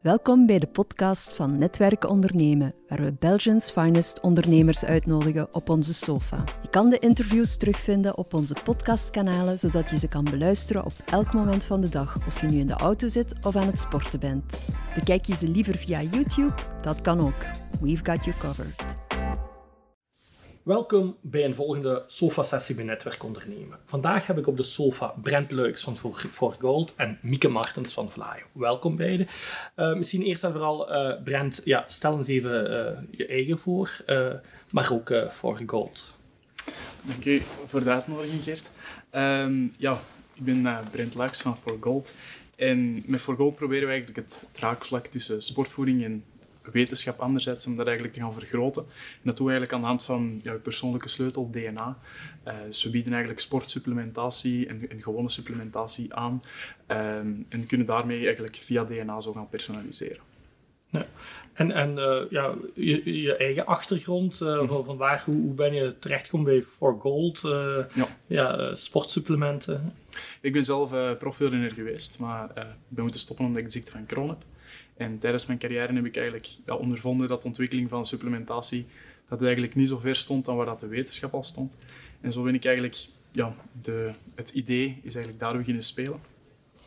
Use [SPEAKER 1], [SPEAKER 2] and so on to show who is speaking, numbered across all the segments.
[SPEAKER 1] Welkom bij de podcast van Netwerken Ondernemen, waar we Belgians finest ondernemers uitnodigen op onze sofa. Je kan de interviews terugvinden op onze podcastkanalen, zodat je ze kan beluisteren op elk moment van de dag, of je nu in de auto zit of aan het sporten bent. Bekijk je ze liever via YouTube? Dat kan ook. We've got you covered.
[SPEAKER 2] Welkom bij een volgende sofa-sessie bij Netwerk Ondernemen. Vandaag heb ik op de sofa Brent Leuks van For Gold en Mieke Martens van Vlaio. Welkom beiden. Uh, misschien eerst en vooral, uh, Brent, ja, stel eens even uh, je eigen voor, maar ook For Gold.
[SPEAKER 3] Dank u voor de uitnodiging, Gert. Um, ja, ik ben Brent Leuks van For Gold. En met For Gold proberen we eigenlijk het draagvlak tussen sportvoeding en wetenschap anderzijds om dat eigenlijk te gaan vergroten. En dat doen we eigenlijk aan de hand van ja, persoonlijke sleutel, DNA. Uh, eh, dus we bieden eigenlijk sportsupplementatie en, en gewone supplementatie aan um, en kunnen daarmee eigenlijk via DNA zo gaan personaliseren.
[SPEAKER 2] Ja. En, en uh, ja, je, je, eigen achtergrond, uh, van, vandaag, hoe, hoe, ben je terechtgekomen bij For Gold, uh, ja. ja sportsupplementen?
[SPEAKER 3] Ik ben zelf uh, geweest, maar ik ben moeten stoppen omdat ik de ziekte van Crohn heb. En tijdens mijn carrière heb ik eigenlijk ondervonden dat de ontwikkeling van supplementatie dat eigenlijk niet zo ver stond dan waar dat de wetenschap al stond. En zo ben ik eigenlijk, ja, de, het idee is eigenlijk daar beginnen spelen.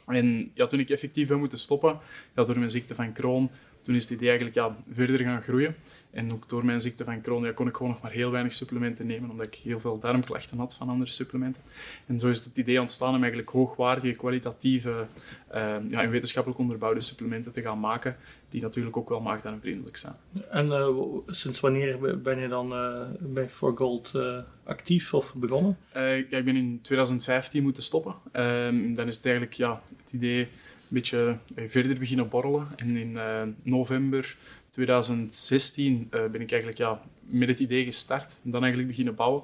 [SPEAKER 3] En ja, toen ik effectief heb moeten stoppen, ja, door mijn ziekte van Crohn, toen is het idee eigenlijk ja, verder gaan groeien. En ook door mijn ziekte van Crohn ja, kon ik gewoon nog maar heel weinig supplementen nemen, omdat ik heel veel darmklachten had van andere supplementen. En zo is het idee ontstaan om eigenlijk hoogwaardige, kwalitatieve uh, ja, en wetenschappelijk onderbouwde supplementen te gaan maken, die natuurlijk ook wel maagdarmvriendelijk zijn.
[SPEAKER 2] En uh, sinds wanneer ben je dan uh, bij For Gold actief of begonnen?
[SPEAKER 3] ja, ik ben in 2015 moeten stoppen. Ehm, dan is het eigenlijk ja, het idee beetje verder beginnen borrelen. En in november 2016 uh, eh, ben ik eigenlijk ja, met het idee gestart en dan eigenlijk beginnen bouwen.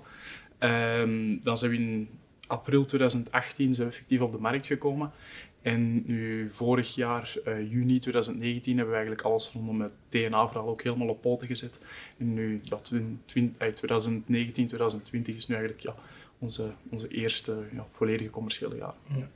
[SPEAKER 3] Um, dan zijn we in april 2018 zijn we effectief op de markt gekomen. En nu vorig jaar, juni 2019, hebben we eigenlijk alles rondom het DNA-verhaal ook helemaal op poten gezet. En nu, ja, 2019, 2020 is nu eigenlijk ja, onze, onze eerste ja, volledige commerciële jaar. Ja.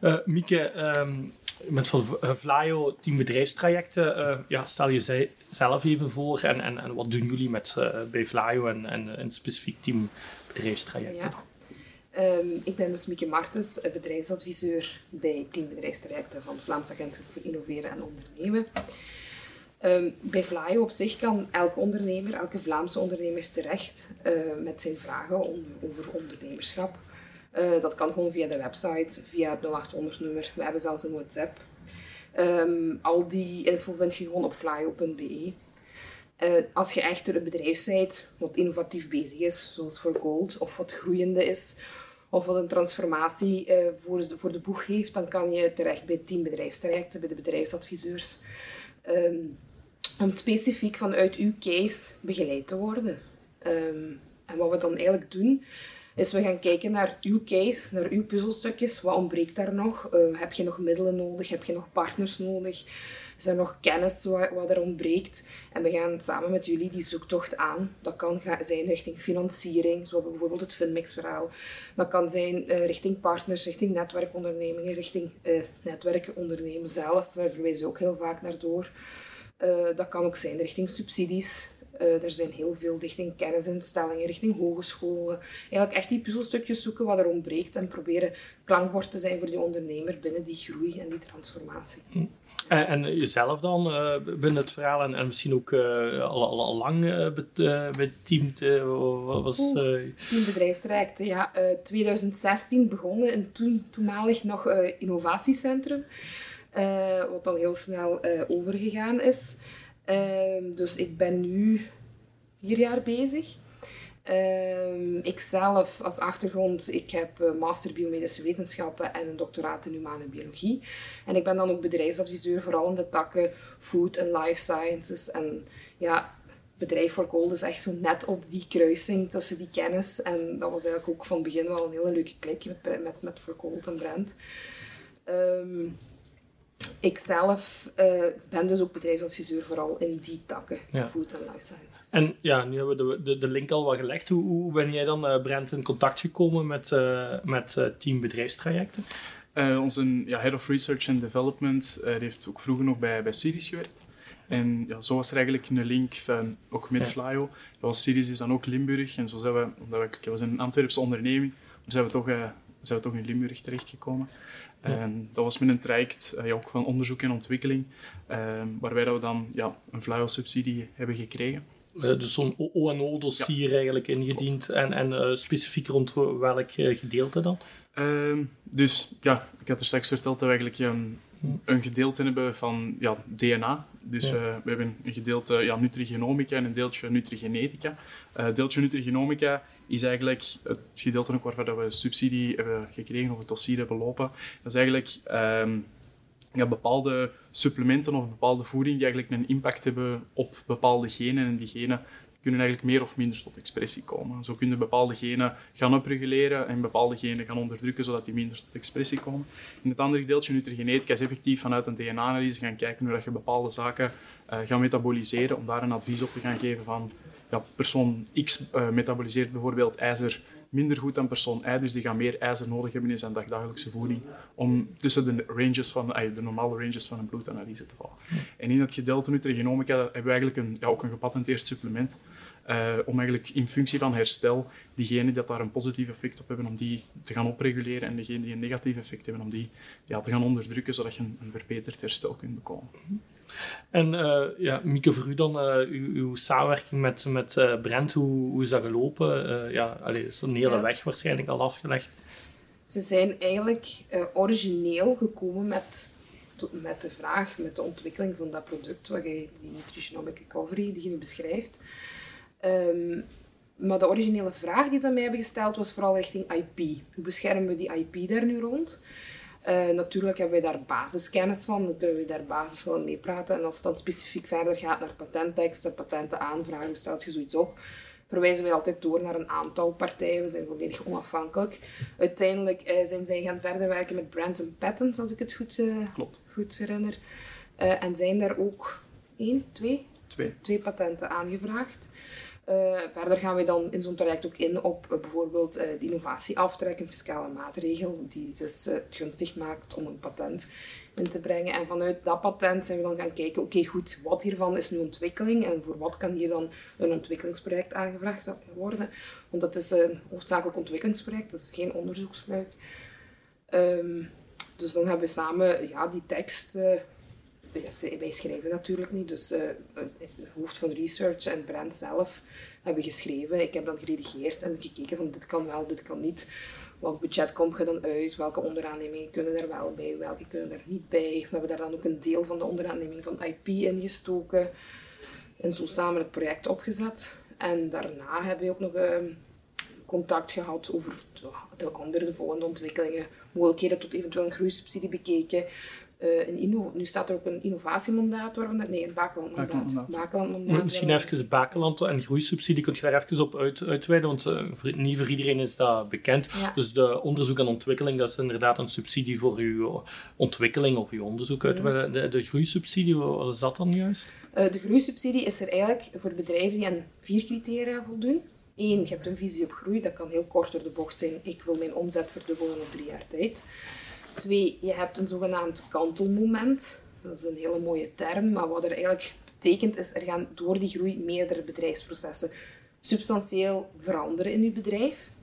[SPEAKER 2] Uh, Mieke, um, met van Vlaio team bedrijfstrajecten. Uh, ja, stel je zelf even voor en, en, en wat doen jullie met, uh, bij Vlaio en, en specifiek team bedrijfstrajecten?
[SPEAKER 4] Ja. Um, ik ben dus Mieke Martens, bedrijfsadviseur bij team bedrijfstrajecten van Vlaams Agentschap voor Innoveren en Ondernemen. Um, bij Vlaio op zich kan elke ondernemer, elke Vlaamse ondernemer terecht met zijn vragen over ondernemerschap. Uh, dat kan gewoon via de website, via het 0800-nummer. We hebben zelfs een WhatsApp. Um, al die info vind je gewoon op flyo.be. Eh, als je echt een bedrijf bent wat innovatief bezig is, zoals voor Gold, of wat groeiende is, of wat een transformatie uh, voor, de, voor de boeg heeft, dan kan je terecht bij team bedrijfstrajecten, bij de bedrijfsadviseurs, um, om specifiek vanuit uw case begeleid te worden. Um, en wat we dan eigenlijk doen, is we gaan kijken naar uw case, naar uw puzzelstukjes. Wat ontbreekt daar nog? Uh, heb je nog middelen nodig? Heb je nog partners nodig? Is er nog kennis wat, wat er ontbreekt? En we gaan samen met jullie die zoektocht aan. Dat kan zijn richting financiering, zoals bijvoorbeeld het Finmix-verhaal. Dat kan zijn uh, richting partners, richting netwerkondernemingen, richting uh, zelf. Daar verwijzen we ook heel vaak naar door. dat kan ook zijn richting subsidies. Uh, er zijn heel veel richting kennisinstellingen, richting hogescholen. Eigenlijk echt die puzzelstukjes zoeken wat er ontbreekt en proberen klankbord te zijn voor die ondernemer binnen die groei en die transformatie.
[SPEAKER 2] Hm. En, en, jezelf dan uh, binnen het verhaal en, en misschien ook uh, al, al, al, lang uh, beteamd? was,
[SPEAKER 4] Team bedrijfstrajecten, ja. 2016 begonnen in toen, toenmalig nog innovatiecentrum, wat dan heel snel overgegaan is. Um, dus ik ben nu vier jaar bezig. Um, ik zelf als achtergrond, ik heb uh, master biomedische wetenschappen en een doctoraat in humane biologie. En ik ben dan ook bedrijfsadviseur, vooral in de takken food en life sciences. En ja, bedrijf voor Gold is echt zo net op die kruising tussen die kennis. En dat was eigenlijk ook van het begin wel een hele leuke klik met, met, met For Gold en Brand. Um, ik zelf uh, ben dus ook bedrijfsadviseur vooral in die takken, food en life sciences.
[SPEAKER 2] En ja, nu hebben we de, de, de link al wat gelegd. Hoe, hoe ben jij dan, uh, Brent, in contact gekomen met, uh, met team bedrijfstrajecten?
[SPEAKER 3] Uh, onze ja, Head of Research and Development uh, heeft ook vroeger nog bij, bij Siris gewerkt. En ja, zo was er eigenlijk een link van, ook met ja. Flyo. Dat was Siris is dan ook Limburg. En zo zijn we, omdat we, was een Antwerpse onderneming, zijn we toch, uh, zijn we toch in Limburg terechtgekomen. En dat was met een traject ja, ook van onderzoek en ontwikkeling, waarbij dat we dan ja, een Flyo-subsidie hebben gekregen.
[SPEAKER 2] dus zo'n O&O-dossier ja. eigenlijk ingediend en, en specifiek rond welk gedeelte dan?
[SPEAKER 3] Ehm, dus ja, ik had er straks verteld dat we eigenlijk um, een gedeelte hebben van ja, DNA. Dus ja. we, we, hebben een gedeelte ja, nutrigenomica en een deeltje nutrigenetica. Uh, deeltje nutrigenomica is eigenlijk het gedeelte ook waarvan we subsidie hebben gekregen of het dossier hebben lopen. Dat is eigenlijk um, ja, bepaalde supplementen of bepaalde voeding die eigenlijk een impact hebben op bepaalde genen. En die genen kunnen eigenlijk meer of minder tot expressie komen. Zo kunnen bepaalde genen gaan upreguleren en bepaalde genen gaan onderdrukken, zodat die minder tot expressie komen. In het andere gedeeltje, nutrigenetica, is effectief vanuit een DNA-analyse gaan kijken hoe dat je bepaalde zaken uh, gaat metaboliseren, om daar een advies op te gaan geven van ja, persoon X uh, metaboliseert bijvoorbeeld ijzer minder goed dan persoon Y, dus die gaan meer ijzer nodig hebben in zijn dagdagelijkse voeding om tussen de, ranges van, de normale ranges van een bloedanalyse te vallen. En in het gedeelte nutrigenomica hebben we eigenlijk een, ja, ook een gepatenteerd supplement uh, om eigenlijk in functie van herstel diegenen die daar een positief effect op hebben, om die te gaan opreguleren en diegenen die een negatief effect hebben, om die ja, te gaan onderdrukken, zodat je een verbeterd herstel kunt bekomen.
[SPEAKER 2] En uh, ja, Mieke, voor u dan, uh, uw, uw, samenwerking met, met uh, Brent, hoe, hoe is dat gelopen? ja, allee, is een hele ja. weg waarschijnlijk al afgelegd.
[SPEAKER 4] Ze zijn eigenlijk origineel gekomen met, met de vraag, met de ontwikkeling van dat product, wat je, die Nutritionomic Recovery, die je nu beschrijft. Um, maar de originele vraag die ze aan mij hebben gesteld was vooral richting IP. Hoe beschermen we die IP daar nu rond? Uh, natuurlijk hebben wij daar basiskennis van, dan kunnen we daar basis wel mee praten. En als het dan specifiek verder gaat naar patentteksten, patenten aanvragen, hoe stelt je zoiets op, verwijzen wij altijd door naar een aantal partijen. We zijn volledig onafhankelijk. Uiteindelijk uh, zijn zij gaan verder werken met brands and patents, als ik het goed, uh, goed herinner. en zijn daar ook één, twee?
[SPEAKER 3] Twee.
[SPEAKER 4] Twee patenten aangevraagd. Uh, verder gaan we dan in zo'n traject ook in op uh, bijvoorbeeld uh, de innovatieaftrek, een fiscale maatregel, die dus het gunstig maakt om een patent in te brengen. En vanuit dat patent zijn we dan gaan kijken, oké goed, wat hiervan is nu ontwikkeling en voor wat kan hier dan een ontwikkelingsproject aangevraagd worden. Want dat is een hoofdzakelijk ontwikkelingsproject, dat is geen onderzoeksproject. Um, dus dan hebben we samen ja, die tekst ja, wij schrijven natuurlijk niet, dus uh, het hoofd van research en brand zelf hebben geschreven. Ik heb dan geredigeerd en gekeken van dit kan wel, dit kan niet. Welk budget komt je dan uit? Welke onderaannemingen kunnen er wel bij? Welke kunnen er niet bij? We hebben daar dan ook een deel van de onderaanneming van IP ingestoken. En zo samen het project opgezet. En daarna hebben we ook nog uh, contact gehad over de andere, de volgende ontwikkelingen. Mogelijkheden tot eventueel een groeisubsidie bekeken. Uh, een nu staat er ook een innovatiemandaat waarvan nee, een bakelandmandaat. bakelandmandaat.
[SPEAKER 2] Misschien even bakeland en groeisubsidie, kun je daar even op uit, uitweiden, want uh, voor, niet voor iedereen is dat bekend. Ja. Dus de onderzoek en ontwikkeling, dat is inderdaad een subsidie voor uw ontwikkeling of uw onderzoek. Uit, ja. de, de groeisubsidie, wat is dat dan juist?
[SPEAKER 4] Uh, de groeisubsidie is er eigenlijk voor bedrijven die aan vier criteria voldoen. Eén, je hebt een visie op groei, dat kan heel kort door de bocht zijn. Ik wil mijn omzet verdubbelen op drie jaar tijd. Twee, je hebt een zogenaamd kantelmoment. Dat is een hele mooie term, maar wat er eigenlijk betekent is, er gaan door die groei meerdere bedrijfsprocessen substantieel veranderen in je bedrijf.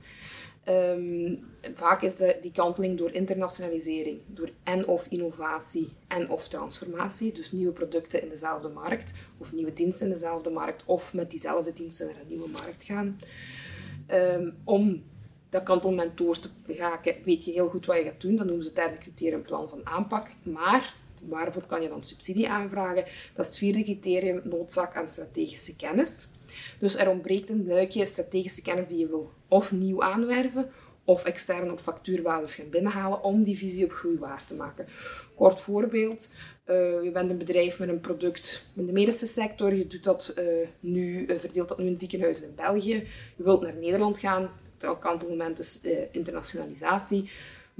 [SPEAKER 4] Um, vaak is die kanteling door internationalisering, door en of innovatie en of transformatie, dus nieuwe producten in dezelfde markt of nieuwe diensten in dezelfde markt of met diezelfde diensten naar een nieuwe markt gaan. Um, om dat kantelmoment door te begaken, weet je heel goed wat je gaat doen. Dan noemen ze het derde criterium plan van aanpak. Maar waarvoor kan je dan subsidie aanvragen? Dat is het vierde criterium, noodzaak aan strategische kennis. Dus er ontbreekt een luikje strategische kennis die je wil of nieuw aanwerven, of extern op factuurbasis gaan binnenhalen om die visie op groei waar te maken. Kort voorbeeld, uh, je bent een bedrijf met een product in de medische sector, je doet dat, uh, nu, uh, verdeelt dat nu in ziekenhuizen in België, je wilt naar Nederland gaan, het kantelmoment is uh, internationalisatie.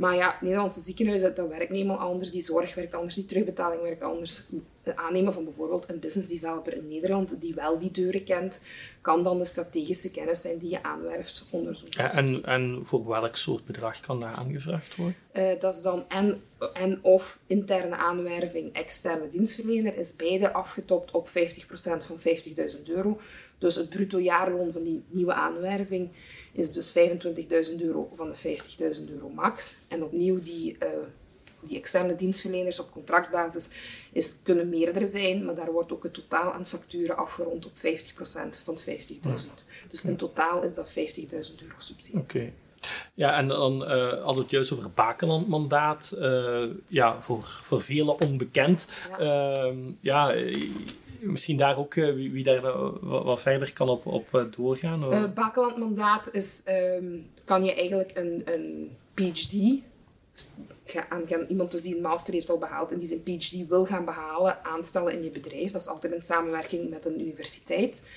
[SPEAKER 4] Maar ja, Nederlandse ziekenhuizen, dat werkt helemaal anders. Die zorg werkt anders, die terugbetaling werkt anders. Het aannemen van bijvoorbeeld een business developer in Nederland die wel die deuren kent, kan dan de strategische kennis zijn die je aanwerft onder zo'n
[SPEAKER 2] Ja, en, en voor welk soort bedrag kan daar aangevraagd worden?
[SPEAKER 4] Eh, dat is dan en, en of interne aanwerving, externe dienstverlener, is beide afgetopt op 50% van 50.000 euro. Dus het bruto jaarloon van die nieuwe aanwerving is dus 25.000 euro van de 50.000 euro max. En opnieuw, die, uh, die externe dienstverleners op contractbasis is, kunnen meerdere zijn, maar daar wordt ook het totaal aan facturen afgerond op 50% van 50.000. Dus in totaal is dat 50.000 euro subsidie.
[SPEAKER 2] Oké. Ja, en dan uh, hadden we het juist over Bakeland-mandaat. Uh, ja, voor, voor velen onbekend. Ja, uh, ja misschien daar ook uh, wie, wie, daar wat, verder kan op, op doorgaan.
[SPEAKER 4] Uh, Bakeland-mandaat is, um, kan je eigenlijk een, een PhD aan gaan, iemand dus die een master heeft al behaald en die zijn PhD wil gaan behalen, aanstellen in je bedrijf. Dat is altijd in samenwerking met een universiteit.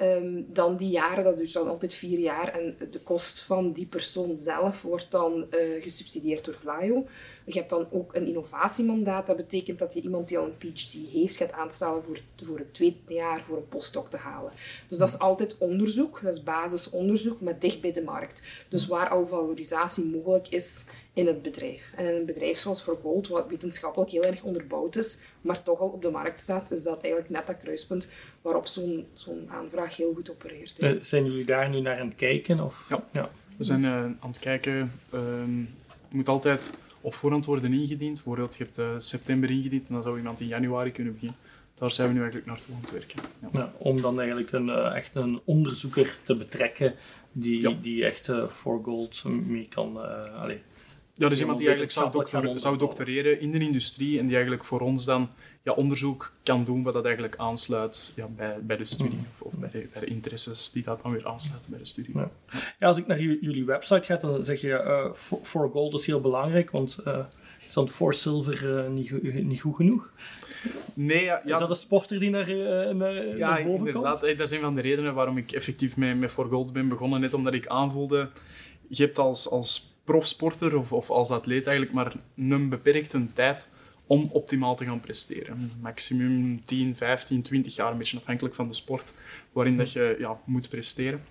[SPEAKER 4] Um, dan die jaren, dat duurt dan altijd vier jaar. En de kost van die persoon zelf wordt dan gesubsidieerd door Vlaio. Je hebt dan ook een innovatiemandaat. Dat betekent dat je iemand die al een PhD heeft gaat aanstellen voor, voor het tweede jaar voor een postdoc te halen. Dus dat is altijd onderzoek, dat is basisonderzoek, maar dicht bij de markt. Dus waar al valorisatie mogelijk is in het bedrijf. En in een bedrijf zoals voor Gold, wat wetenschappelijk heel erg onderbouwd is, maar toch al op de markt staat, is dat eigenlijk net dat kruispunt waarop zo'n zo'n aanvraag heel goed opereert.
[SPEAKER 2] Uh, zijn jullie daar nu naar aan het kijken? Of?
[SPEAKER 3] Ja. ja. we zijn uh, aan het kijken. Um, je moet altijd op voorhand worden ingediend. Bijvoorbeeld, je hebt uh, september ingediend en dan zou iemand in januari kunnen beginnen. Daar zijn we nu eigenlijk naartoe aan het werken.
[SPEAKER 2] Ja. Ja, om dan eigenlijk een, echt een onderzoeker te betrekken die, die echt voor gold mee kan... Allez,
[SPEAKER 3] ja, dus iemand die eigenlijk zou, doctor, zou doctoreren in de industrie en die eigenlijk voor ons dan ja, onderzoek kan doen wat dat eigenlijk aansluit ja, bij, bij de studie of, of bij, de, bij, de, interesses die dat dan weer aansluiten bij de studie.
[SPEAKER 2] Ja, ja als ik naar jullie website ga, dan zeg je uh, for, gold is heel belangrijk, want uh, is dan for silver uh, niet, niet goed genoeg?
[SPEAKER 3] Nee, ja,
[SPEAKER 2] Is dat een sporter die naar, uh, naar,
[SPEAKER 3] ja,
[SPEAKER 2] boven
[SPEAKER 3] inderdaad.
[SPEAKER 2] komt?
[SPEAKER 3] Dat is een van de redenen waarom ik effectief met, met For Gold ben begonnen. Net omdat ik aanvoelde, je hebt als, als profsporter of, of als atleet eigenlijk maar een beperkte tijd om optimaal te gaan presteren. Maximum 10, 15, 20 jaar, een beetje afhankelijk van de sport waarin dat je ja, moet presteren.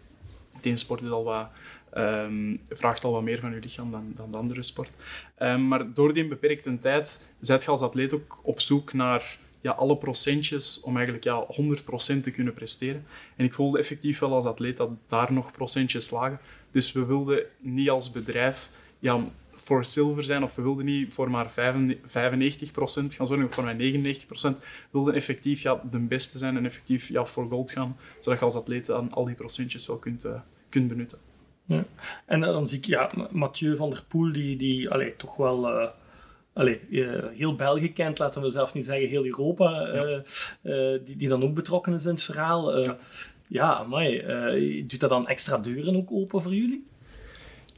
[SPEAKER 3] De ene sport al wat, um, vraagt al wat meer van je lichaam dan, dan de andere sport. Um, maar door die beperkte tijd zet je als atleet ook op zoek naar ja, alle procentjes om eigenlijk ja, 100% te kunnen presteren. En ik voelde effectief wel als atleet dat daar nog procentjes lagen. Dus we wilden niet als bedrijf ja, voor silver zijn, of we wilden niet voor maar 95% gaan zorgen, of voor maar 99%. We wilden effectief ja, de beste zijn en effectief ja, voor gold gaan, zodat je als atleet dan al die procentjes wel kunt, uh, kunt benutten.
[SPEAKER 2] Ja. En dan zie ik ja, Mathieu van der Poel, die, die allee, toch wel... Uh allee, heel België kent, laten we zelf niet zeggen heel Europa, ja. uh, uh, die, die dan ook betrokken is in het verhaal. ja, ja maar doet dat dan extra deuren ook open voor jullie?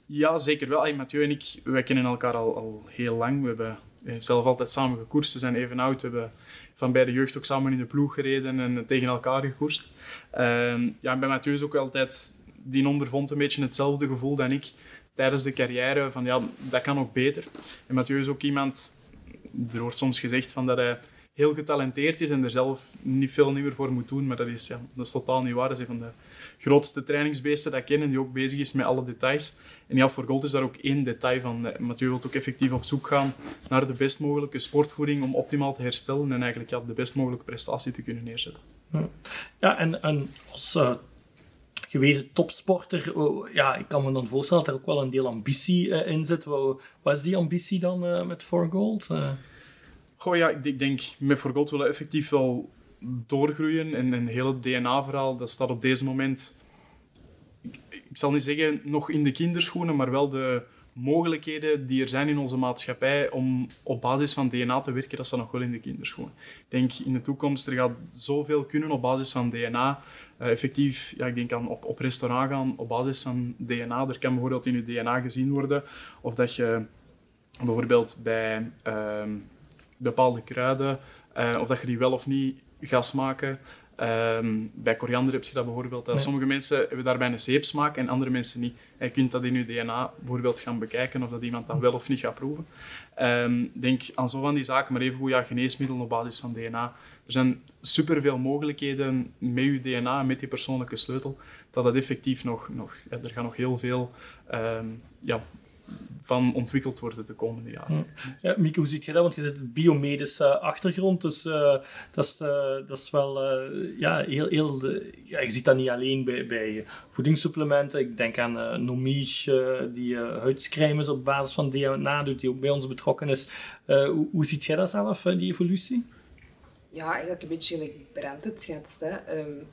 [SPEAKER 3] Ja, zeker wel. Hey, Mathieu en ik, wij kennen elkaar al, al heel lang. We hebben zelf altijd samen gekoerst. We zijn even oud. We hebben van bij de jeugd ook samen in de ploeg gereden en tegen elkaar gekoerst. Ehm, ja, en bij Mathieu is ook altijd, die ondervond een beetje hetzelfde gevoel dan ik tijdens de carrière van ja, dat kan ook beter. En Mathieu is ook iemand, er wordt soms gezegd van dat hij heel getalenteerd is en er zelf niet veel meer voor moet doen, maar dat is, ja, dat is totaal niet waar. Dat is een van de grootste trainingsbeesten dat ik ken en die ook bezig is met alle details. En ja, voor Gold is daar ook één detail van. Mathieu wil ook effectief op zoek gaan naar de best mogelijke sportvoeding om optimaal te herstellen en eigenlijk ja, de best mogelijke prestatie te kunnen neerzetten.
[SPEAKER 2] Ja, en, en als uh, gewezen topsporter, uh, ja, ik kan me dan voorstellen dat er ook wel een deel ambitie uh, in zit. Wat, is die ambitie dan met For Gold?
[SPEAKER 3] Goh, ja, ik, ik denk met For Gold willen effectief wel doorgroeien en een hele DNA-verhaal, dat staat op deze moment ik zal niet zeggen nog in de kinderschoenen, maar wel de mogelijkheden die er zijn in onze maatschappij om op basis van DNA te werken, dat staat nog wel in de kinderschoenen. Ik denk in de toekomst, er gaat zoveel kunnen op basis van DNA. Eh, effectief, ja, ik denk aan op, op restaurant gaan op basis van DNA. Er kan bijvoorbeeld in je DNA gezien worden of dat je bijvoorbeeld bij uh, bepaalde kruiden, uh, of dat je die wel of niet gaat smaken. Ehm, bij koriander heb je dat bijvoorbeeld. Dat Sommige mensen hebben daarbij een zeepsmaak en andere mensen niet. je kunt dat in je DNA bijvoorbeeld gaan bekijken of dat iemand dat wel of niet gaat proeven. Ehm, denk aan zo van die zaken, maar even goed ja, geneesmiddelen op basis van DNA. Er zijn superveel mogelijkheden met je DNA met die persoonlijke sleutel, dat dat effectief nog, nog er gaan nog heel veel um, ja, van ontwikkeld worden de komende jaren.
[SPEAKER 2] Ja, Mieke, hoe ziet je dat? Want je zit een biomedische achtergrond, dus uh, dat, is, uh, dat is wel uh, ja, heel... heel de, ja, je ziet dat niet alleen bij, bij voedingssupplementen. Ik denk aan uh, Nomiche, die huidscremes op basis van DNA doet, die ook bij ons betrokken is. hoe, hoe ziet jij dat zelf, die evolutie?
[SPEAKER 4] Ja, eigenlijk een beetje gelijk Brent het schetst. Hè. Um,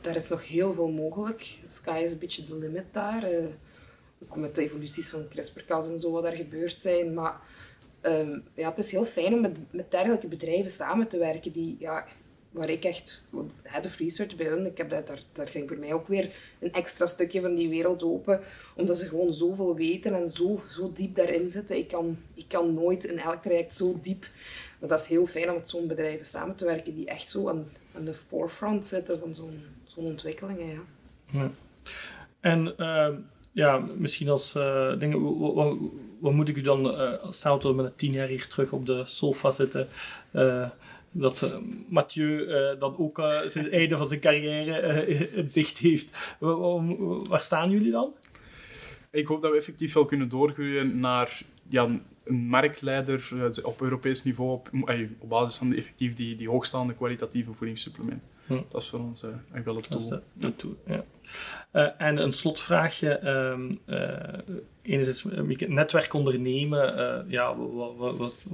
[SPEAKER 4] daar is nog heel veel mogelijk. Sky is een beetje de limit daar met de evoluties van CRISPR-Cas en zo wat er gebeurd zijn. Maar ehm, ja, het is heel fijn om met, met dergelijke bedrijven samen te werken die, ja, waar ik echt, head of research bij hun, ik heb dat, daar, daar ging voor mij ook weer een extra stukje van die wereld open, omdat ze gewoon zoveel weten en zo, zo diep daarin zitten. Ik kan, ik kan nooit in elk traject zo diep. Maar dat is heel fijn om met zo'n bedrijven samen te werken die echt zo aan, aan de forefront zitten van zo'n zo'n ontwikkelingen. Ja. ja.
[SPEAKER 2] En uh, ja, misschien als uh, dingen, wat, wat, moet ik u dan, uh, met tien jaar hier terug op de sofa zitten, uh, dat Mathieu dan ook het einde van zijn carrière in zicht heeft. Waar staan jullie dan?
[SPEAKER 3] Ik hoop dat we effectief wel kunnen doorgroeien naar ja, een marktleider op Europees niveau op, op basis van effectief die, die hoogstaande kwalitatieve voedingssupplementen. Hm. Dat is voor ons uh, wel het doel. Dat
[SPEAKER 2] is de, ja. Uh, en een slotvraagje. Um, uh, enerzijds, netwerk ondernemen. ja, wat, wat, wat,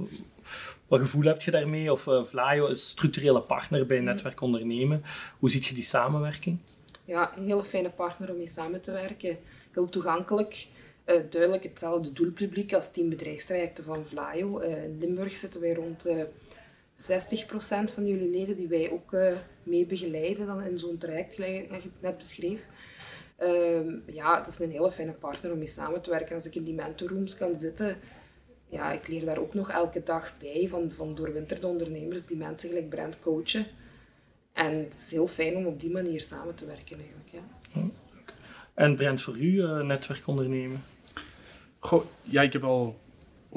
[SPEAKER 2] wat, gevoel heb je daarmee? Of Vlaio is structurele partner bij netwerk ondernemen. Hoe ziet je die samenwerking?
[SPEAKER 4] Ja, een hele fijne partner om mee samen te werken. Heel toegankelijk. duidelijk hetzelfde doelpubliek als team bedrijfstrajecten van Vlaio. in Limburg zitten wij rond 60% van jullie leden die wij ook uh, mee begeleiden dan in zo'n traject, gelijk je het net beschreef. Uh, ja, het is een hele fijne partner om mee samen te werken. Als ik in die mentorrooms kan zitten, ja, ik leer daar ook nog elke dag bij van, van doorwinterde ondernemers die mensen gelijk Brand coachen. En het is heel fijn om op die manier samen te werken eigenlijk. Ja.
[SPEAKER 2] En Brand voor u, uh, netwerk ondernemen?
[SPEAKER 3] Goh, ja, ik heb al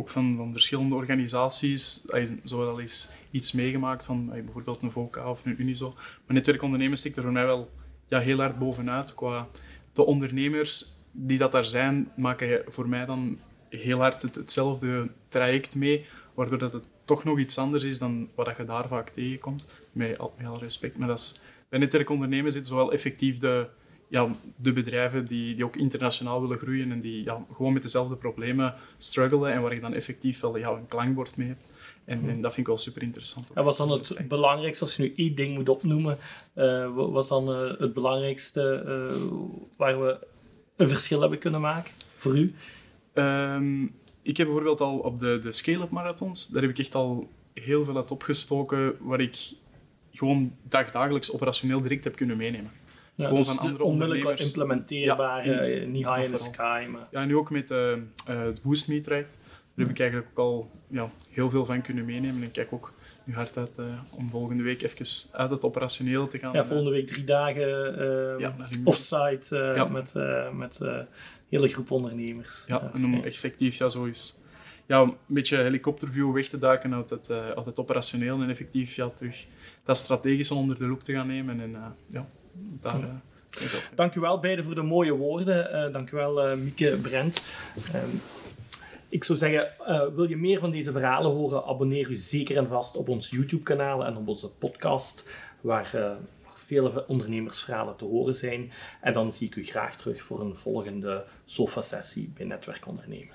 [SPEAKER 3] ook van, verschillende organisaties, zo wel eens iets meegemaakt van bijvoorbeeld een VOCA of een Unizo. Maar netwerkondernemen stikt er voor mij wel ja, heel hard bovenuit. Qua de ondernemers die dat daar zijn, maken voor mij dan heel hard het, hetzelfde traject mee, waardoor dat het toch nog iets anders is dan wat je daar vaak tegenkomt. Met, met alle respect. Maar dat bij netwerkondernemen zit zowel effectief de, ja, de bedrijven die, die ook internationaal willen groeien en die ja, gewoon met dezelfde problemen struggelen en waar je dan effectief wel ja, een klankbord mee hebt. En, en, dat vind ik wel super interessant.
[SPEAKER 2] En wat dan het belangrijkste, als je nu één ding moet opnoemen, uh, wat was dan uh, het belangrijkste uh, waar we een verschil hebben kunnen maken voor u?
[SPEAKER 3] Um, ik heb bijvoorbeeld al op de, de scale-up marathons, daar heb ik echt al heel veel uit opgestoken, waar ik gewoon dagdagelijks operationeel direct heb kunnen meenemen.
[SPEAKER 2] Ja, gewoon dus van andere onmiddellijk implementeerbaar, ja, niet high in the sky. Maar...
[SPEAKER 3] Ja, nu ook met uh, het Boost Me traject. Daar heb ik eigenlijk ook al ja, heel veel van kunnen meenemen. En ik kijk ook nu hard uit uh, om volgende week even uit het operationeel te gaan.
[SPEAKER 2] Ja, volgende week drie dagen ja, offsite ja. met, met hele groep ondernemers.
[SPEAKER 3] Ja, en om effectief ja, zo is ja, een beetje helikopterview weg te duiken uit het, uit het operationeel en effectief ja, terug dat strategische onder de loep te gaan nemen. En, ja, daar.
[SPEAKER 2] Dank u wel beiden voor de mooie woorden. Uh, dank u wel, uh, Mieke Brent. Uh, ik zou zeggen, uh, wil je meer van deze verhalen horen, abonneer u zeker en vast op ons YouTube-kanaal en op onze podcast, waar nog vele ondernemersverhalen te horen zijn. En dan zie ik u graag terug voor een volgende sofa-sessie bij Netwerk Ondernemen.